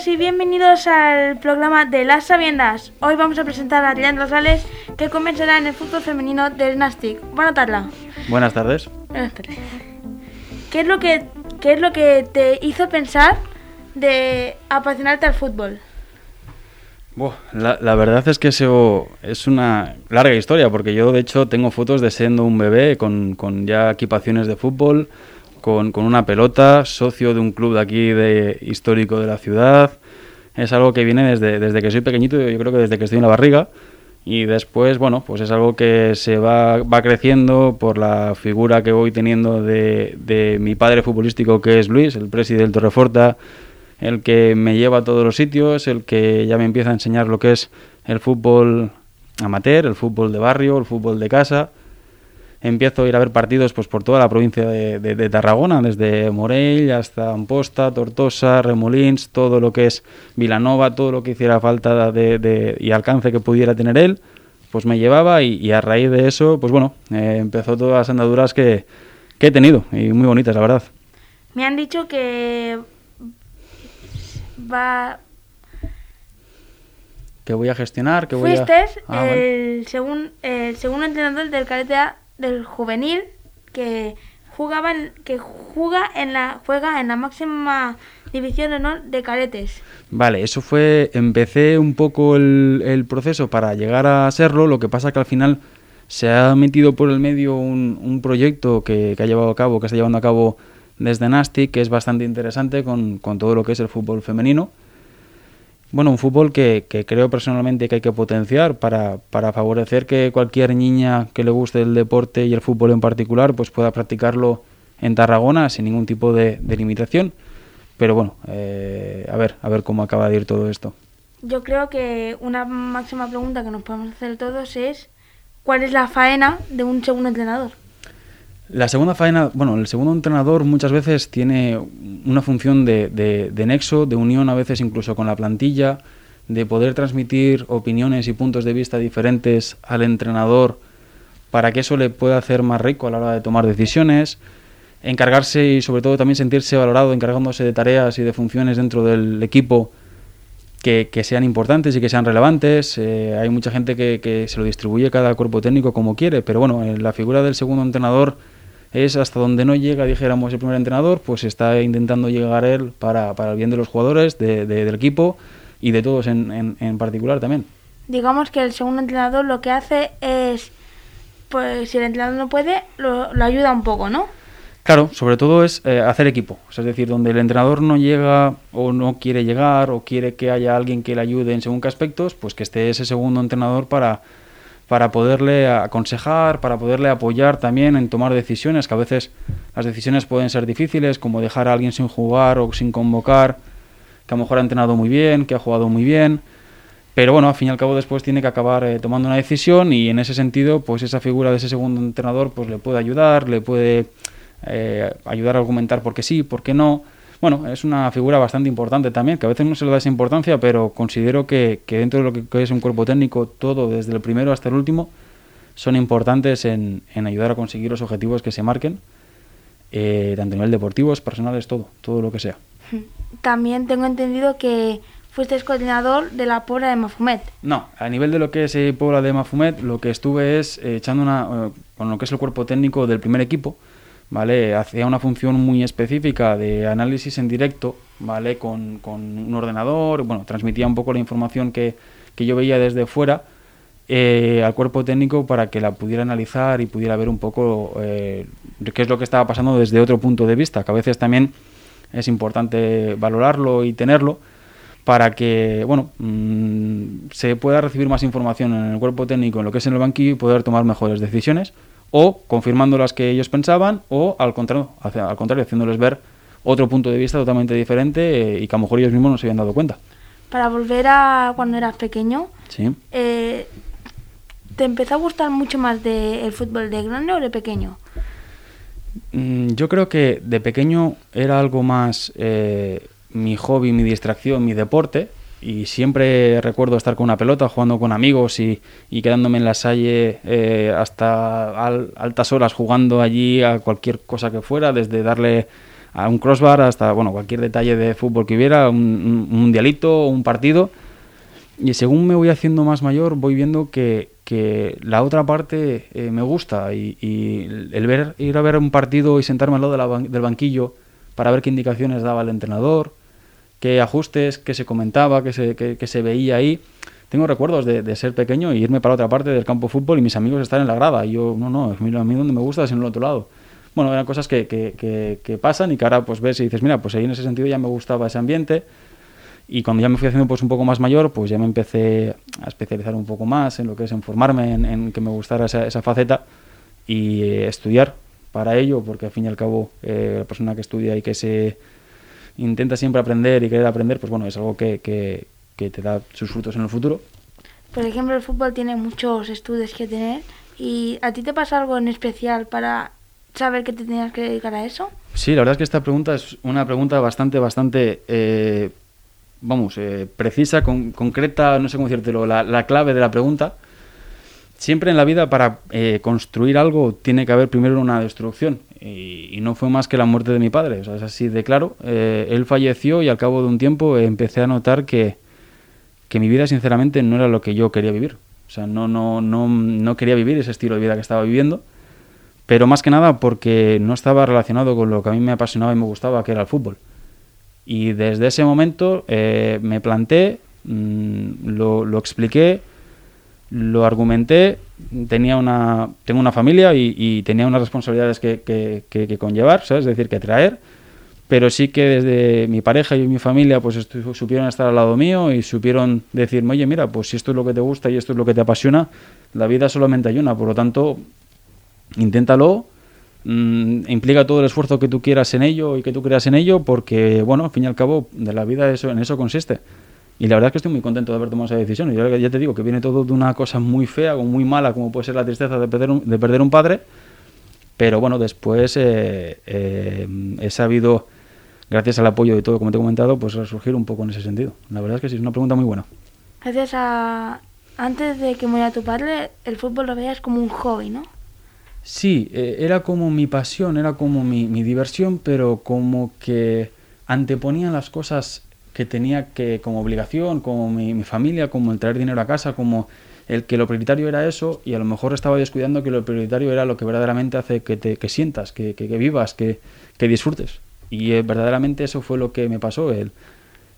Todos y bienvenidos al programa de Las Sabiendas. Hoy vamos a presentar a Adrián Rosales, que comenzará en el fútbol femenino del Nastic. Buenas tardes. Buenas tardes. Buenas tardes. ¿Qué es lo que, qué es lo que te hizo pensar de apasionarte al fútbol? Buah, la, la verdad es que eso es una larga historia, porque yo de hecho tengo fotos de siendo un bebé con, con ya equipaciones de fútbol, con, con una pelota, socio de un club de aquí de, histórico de la ciudad. Es algo que viene desde, desde que soy pequeñito, yo creo que desde que estoy en la barriga. Y después, bueno, pues es algo que se va, va creciendo por la figura que voy teniendo de, de mi padre futbolístico, que es Luis, el presidente del Torreforta, el que me lleva a todos los sitios, el que ya me empieza a enseñar lo que es el fútbol amateur, el fútbol de barrio, el fútbol de casa. Empiezo a ir a ver partidos pues por toda la provincia de, de, de Tarragona, desde Morell hasta Amposta, Tortosa, Remolins, todo lo que es Vilanova, todo lo que hiciera falta de, de, y alcance que pudiera tener él, pues me llevaba y, y a raíz de eso, pues bueno, eh, empezó todas las andaduras que, que he tenido y muy bonitas, la verdad. Me han dicho que va que voy a gestionar, que voy fuiste a... Ah, vale. el, segun- el segundo entrenador del cadete A del juvenil que jugaba en, que juega en la juega en la máxima división de honor de cadetes. Vale, eso fue, empecé un poco el, proceso para llegar a serlo, lo que pasa que al final se ha metido por el medio un, proyecto que, que ha llevado a cabo, que está llevando a cabo desde Nastic, que es bastante interesante con, con todo lo que es el fútbol femenino. Bueno, un fútbol que, creo personalmente que hay que potenciar para, para favorecer que cualquier niña que le guste el deporte y el fútbol en particular, pues pueda practicarlo en Tarragona sin ningún tipo de, de limitación. Pero bueno, eh, a ver, a ver cómo acaba de ir todo esto. Yo creo que una máxima pregunta que nos podemos hacer todos es ¿cuál es la faena de un segundo entrenador? La segunda faena, bueno, el segundo entrenador muchas veces tiene una función de, de, nexo, de unión a veces incluso con la plantilla, de poder transmitir opiniones y puntos de vista diferentes al entrenador para que eso le pueda hacer más rico a la hora de tomar decisiones, encargarse y sobre todo también sentirse valorado encargándose de tareas y de funciones dentro del equipo que, que sean importantes y que sean relevantes. Eh, hay mucha gente que, que, se lo distribuye cada cuerpo técnico como quiere, pero bueno, en la figura del segundo entrenador es hasta donde no llega, dijéramos, el primer entrenador, pues está intentando llegar él para, para el bien de los jugadores, de, de, del equipo y de todos en, en, en, particular también. Digamos que el segundo entrenador lo que hace es, pues si el entrenador no puede, lo, lo ayuda un poco, ¿no? Claro, sobre todo es eh, hacer equipo, es decir, donde el entrenador no llega o no quiere llegar o quiere que haya alguien que le ayude en según qué aspectos, pues que esté ese segundo entrenador para para poderle aconsejar, para poderle apoyar también en tomar decisiones, que a veces las decisiones pueden ser difíciles, como dejar a alguien sin jugar o sin convocar, que a lo mejor ha entrenado muy bien, que ha jugado muy bien, pero bueno, al fin y al cabo después tiene que acabar eh, tomando una decisión y en ese sentido, pues esa figura de ese segundo entrenador pues le puede ayudar, le puede eh, ayudar a argumentar por qué sí, por qué no. Bueno, es una figura bastante importante también, que a veces no se le da esa importancia, pero considero que, que dentro de lo que es un cuerpo técnico, todo, desde el primero hasta el último, son importantes en, en ayudar a conseguir los objetivos que se marquen, eh, tanto a nivel deportivo, personales, todo, todo lo que sea. También tengo entendido que fuiste coordinador de la Pobla de Mafumet. No, a nivel de lo que es eh, Pobla de Mafumet, lo que estuve es eh, echando una, eh, con lo que es el cuerpo técnico del primer equipo, ¿vale? Hacía una función muy específica de análisis en directo, ¿vale? Con, un ordenador, bueno, transmitía un poco la información que, que yo veía desde fuera eh, al cuerpo técnico para que la pudiera analizar y pudiera ver un poco eh, qué es lo que estaba pasando desde otro punto de vista, que a veces también es importante valorarlo y tenerlo para que bueno mmm, se pueda recibir más información en el cuerpo técnico en lo que es en el banquillo y poder tomar mejores decisiones o confirmando las que ellos pensaban o al contrario, al contrario haciéndoles ver otro punto de vista totalmente diferente eh, y que a lo mejor ellos mismos no se habían dado cuenta. Para volver a cuando eras pequeño, sí. eh, ¿te empezó a gustar mucho más de el fútbol de grande o de pequeño? Mm, Yo creo que de pequeño era algo más eh, mi hobby, mi distracción, mi deporte. Y siempre recuerdo estar con una pelota, jugando con amigos y, quedándome en la salle eh, hasta al- altas horas jugando allí a cualquier cosa que fuera, desde darle a un crossbar hasta bueno cualquier detalle de fútbol que hubiera, un, un- un mundialito, un partido. Y según me voy haciendo más mayor, voy viendo que, que la otra parte eh, me gusta. Y, el ver, ir a ver un partido y sentarme al lado del banquillo para ver qué indicaciones daba el entrenador, qué ajustes, qué se comentaba, qué se, qué- se veía ahí. Tengo recuerdos de, de ser pequeño y irme para otra parte del campo de fútbol y mis amigos estar en la grada. Y yo, no, no, a mí, a mí donde me gusta es en el otro lado. Bueno, eran cosas que, que, que- que pasan y que ahora pues ves y dices, mira, pues ahí en ese sentido ya me gustaba ese ambiente. Y cuando ya me fui haciendo pues un poco más mayor, pues ya me empecé a especializar un poco más en lo que es en formarme, en, en que me gustara esa, esa faceta y eh, estudiar para ello, porque al fin y al cabo eh, la persona que estudia y que se intenta siempre aprender y querer aprender, pues bueno, es algo que, que, que te da sus frutos en el futuro. Por ejemplo, el fútbol tiene muchos estudios que tener. ¿Y a ti te pasa algo en especial para saber que te tenías que dedicar a eso? Sí, la verdad es que esta pregunta es una pregunta bastante, bastante, eh, vamos, eh, precisa, con- concreta, no sé cómo decírtelo, la, la clave de la pregunta. Siempre en la vida para eh, construir algo tiene que haber primero una destrucción y, no fue más que la muerte de mi padre, o es así de claro. Eh, él falleció y al cabo de un tiempo empecé a notar que, que mi vida sinceramente no era lo que yo quería vivir. O sea, no, no, no, no quería vivir ese estilo de vida que estaba viviendo pero más que nada porque no estaba relacionado con lo que a mí me apasionaba y me gustaba, que era el fútbol. Y desde ese momento eh, me planté, mm, lo, lo expliqué, lo argumenté, tenía una, tengo una familia y, tenía unas responsabilidades que, que, que- conllevar, ¿sabes? Es decir, que traer, pero sí que desde mi pareja y mi familia pues supieron estar al lado mío y supieron decirme, oye, mira, pues si esto es lo que te gusta y esto es lo que te apasiona, la vida solamente hay una, por lo tanto, inténtalo, mm, implica todo el esfuerzo que tú quieras en ello y que tú creas en ello, porque, bueno, al fin y al cabo, de la vida eso, en eso consiste. Y la verdad es que estoy muy contento de haber tomado esa decisión. Y yo ya te digo que viene todo de una cosa muy fea o muy mala, como puede ser la tristeza de perder un, de perder un padre. Pero bueno, después eh, eh, he sabido, gracias al apoyo de todo, como te he comentado, pues resurgir un poco en ese sentido. La verdad es que sí, es una pregunta muy buena. Gracias a... Antes de que muriera tu padre, el fútbol lo veías como un hobby, ¿no? Sí, eh, era como mi pasión, era como mi, mi diversión, pero como que anteponía las cosas que tenía que como obligación, como mi, mi familia, como el traer dinero a casa, como el que lo prioritario era eso y a lo mejor estaba descuidando que lo prioritario era lo que verdaderamente hace que te que sientas, que, que- vivas, que, disfrutes. Y eh, verdaderamente eso fue lo que me pasó, el,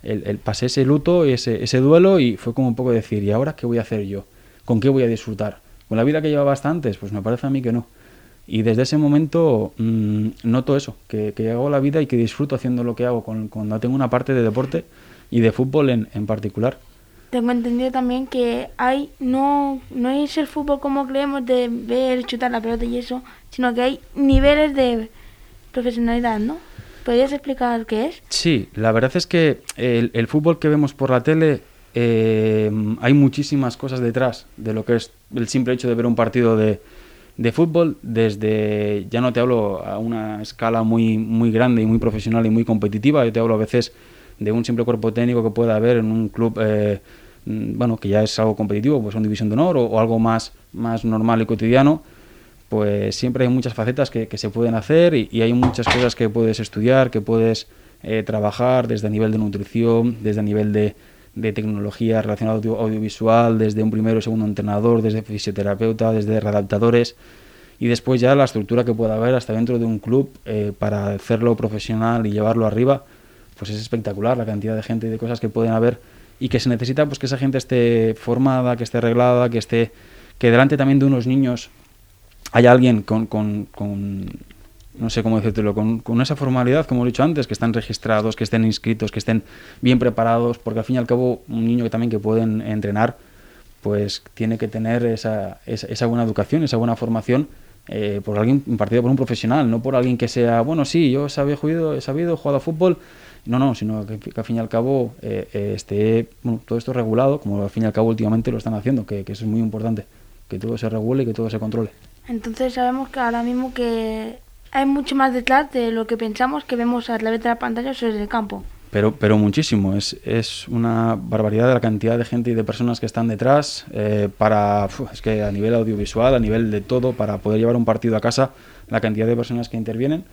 el, pasé ese luto, ese, ese duelo y fue como un poco decir, ¿y ahora qué voy a hacer yo? ¿Con qué voy a disfrutar? ¿Con la vida que llevaba hasta antes? Pues me parece a mí que no. Y desde ese momento mm, noto eso, que, que hago la vida y que disfruto haciendo lo que hago con- cuando tengo una parte de deporte y de fútbol en, en particular. Tengo entendido también que hay no, no es el fútbol como creemos de ver, chutar la pelota y eso, sino que hay niveles de profesionalidad, ¿no? ¿Podrías explicar qué es? Sí, la verdad es que el, el fútbol que vemos por la tele eh, hay muchísimas cosas detrás de lo que es el simple hecho de ver un partido de, de fútbol desde, ya no te hablo a una escala muy, muy grande y muy profesional y muy competitiva, yo te hablo a veces de un simple cuerpo técnico que pueda haber en un club, eh, bueno, que ya es algo competitivo, pues una división de honor o, algo más, más normal y cotidiano, pues siempre hay muchas facetas que, se pueden hacer y, y hay muchas cosas que puedes estudiar, que puedes eh, trabajar desde el nivel de nutrición, desde el nivel de, de tecnología relacionada audio- audiovisual, desde un primero y segundo entrenador, desde fisioterapeuta, desde readaptadores y después ya la estructura que pueda haber hasta dentro de un club eh, para hacerlo profesional y llevarlo arriba, pues es espectacular la cantidad de gente y de cosas que pueden haber y que se necesita pues que esa gente esté formada, que esté arreglada, que esté que delante también de unos niños haya alguien con, con, con no sé cómo decírtelo, con, con esa formalidad, como he dicho antes, que están registrados, que estén inscritos, que estén bien preparados, porque al fin y al cabo un niño que también que pueden entrenar, pues tiene que tener esa, esa, buena educación, esa buena formación eh, por alguien impartido por un profesional, no por alguien que sea, bueno, sí, yo he sabido, he jugado a fútbol, no, no, sino que, al fin y al cabo eh, eh, esté todo esto regulado, como al fin y al cabo últimamente lo están haciendo, que, que eso es muy importante, que todo se regule y que todo se controle. Entonces sabemos que ahora mismo que hay mucho más detrás de lo que pensamos que vemos a través de la pantalla desde el campo. Pero, pero muchísimo, es, es una barbaridad de la cantidad de gente y de personas que están detrás eh, para, es que a nivel audiovisual, a nivel de todo, para poder llevar un partido a casa, la cantidad de personas que intervienen.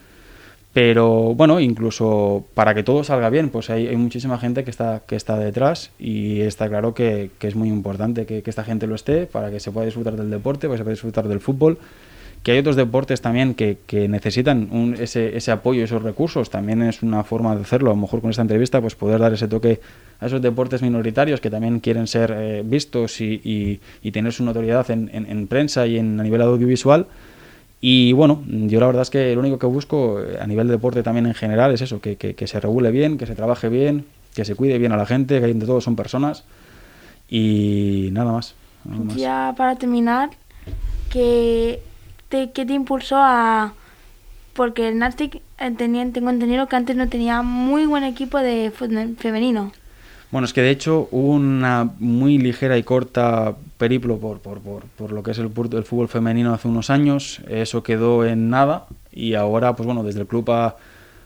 Pero bueno, incluso para que todo salga bien, pues hay, hay muchísima gente que está, que está detrás y está claro que, que es muy importante que, que, esta gente lo esté para que se pueda disfrutar del deporte, para que se pueda disfrutar del fútbol que hay otros deportes también que, que necesitan ese, ese apoyo, esos recursos, también es una forma de hacerlo. A lo mejor con esta entrevista, pues poder dar ese toque a esos deportes minoritarios que también quieren ser eh, vistos y, y, y, tener su notoriedad en, en, en, prensa y en, a nivel audiovisual. Y bueno, yo la verdad es que lo único que busco eh, a nivel de deporte también en general es eso, que, que, que se regule bien, que se trabaje bien, que se cuide bien a la gente, que entre todos son personas y nada más. Nada más. Ya para terminar, que te, qué te impulsó a...? Porque el Nastic eh, tenía, tengo entendido que antes no tenía muy buen equipo de fútbol femenino. Bueno, es que de hecho hubo una muy ligera y corta periplo por, por, por, por lo que es el, el, fútbol femenino hace unos años. Eso quedó en nada y ahora, pues bueno, desde el club ha,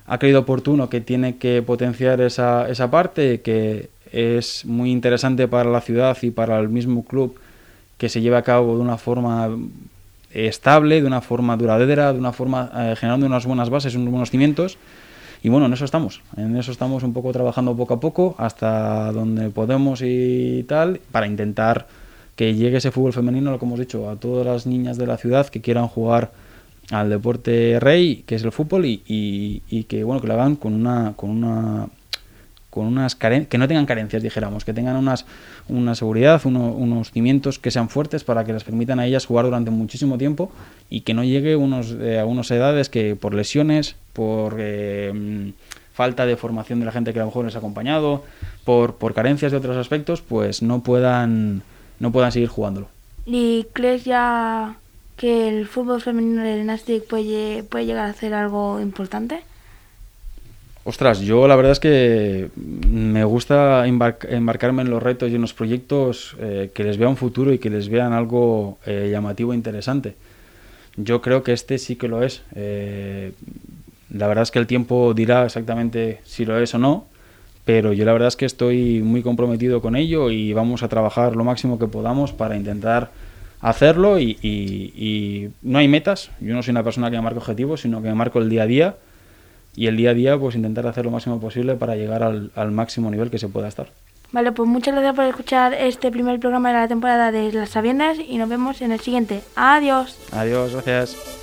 ha creído oportuno que tiene que potenciar esa, esa parte, que es muy interesante para la ciudad y para el mismo club que se lleve a cabo de una forma estable, de una forma duradera, de una forma eh, generando unas buenas bases, unos buenos cimientos. Y bueno, en eso estamos, en eso estamos un poco trabajando poco a poco hasta donde podemos y tal, para intentar que llegue ese fútbol femenino, como hemos dicho, a todas las niñas de la ciudad que quieran jugar al deporte rey, que es el fútbol, y, y, y que bueno que lo hagan con una, con una con unas que no tengan carencias, dijéramos, que tengan unas, una seguridad, uno, unos cimientos que sean fuertes para que les permitan a ellas jugar durante muchísimo tiempo y que no llegue unos, eh, a unas edades que por lesiones, por eh, falta de formación de la gente que a lo mejor les ha acompañado, por, por carencias de otros aspectos, pues no puedan, no puedan seguir jugándolo. ¿Y crees ya que el fútbol femenino del Nastic puede, puede llegar a ser algo importante? Ostras, yo la verdad es que me gusta embarc embarcarme en los retos y en los proyectos eh, que les vea un futuro y que les vean algo eh, llamativo e interesante. Yo creo que este sí que lo es. Eh, la verdad es que el tiempo dirá exactamente si lo es o no, pero yo la verdad es que estoy muy comprometido con ello y vamos a trabajar lo máximo que podamos para intentar hacerlo y, y, no hay metas. Yo no soy una persona que me marque objetivos, sino que me marco el día a día y el día a día pues intentar hacer lo máximo posible para llegar al, al, máximo nivel que se pueda estar. Vale, pues muchas gracias por escuchar este primer programa de la temporada de Las Sabiendas y nos vemos en el siguiente. Adiós. Adiós, gracias.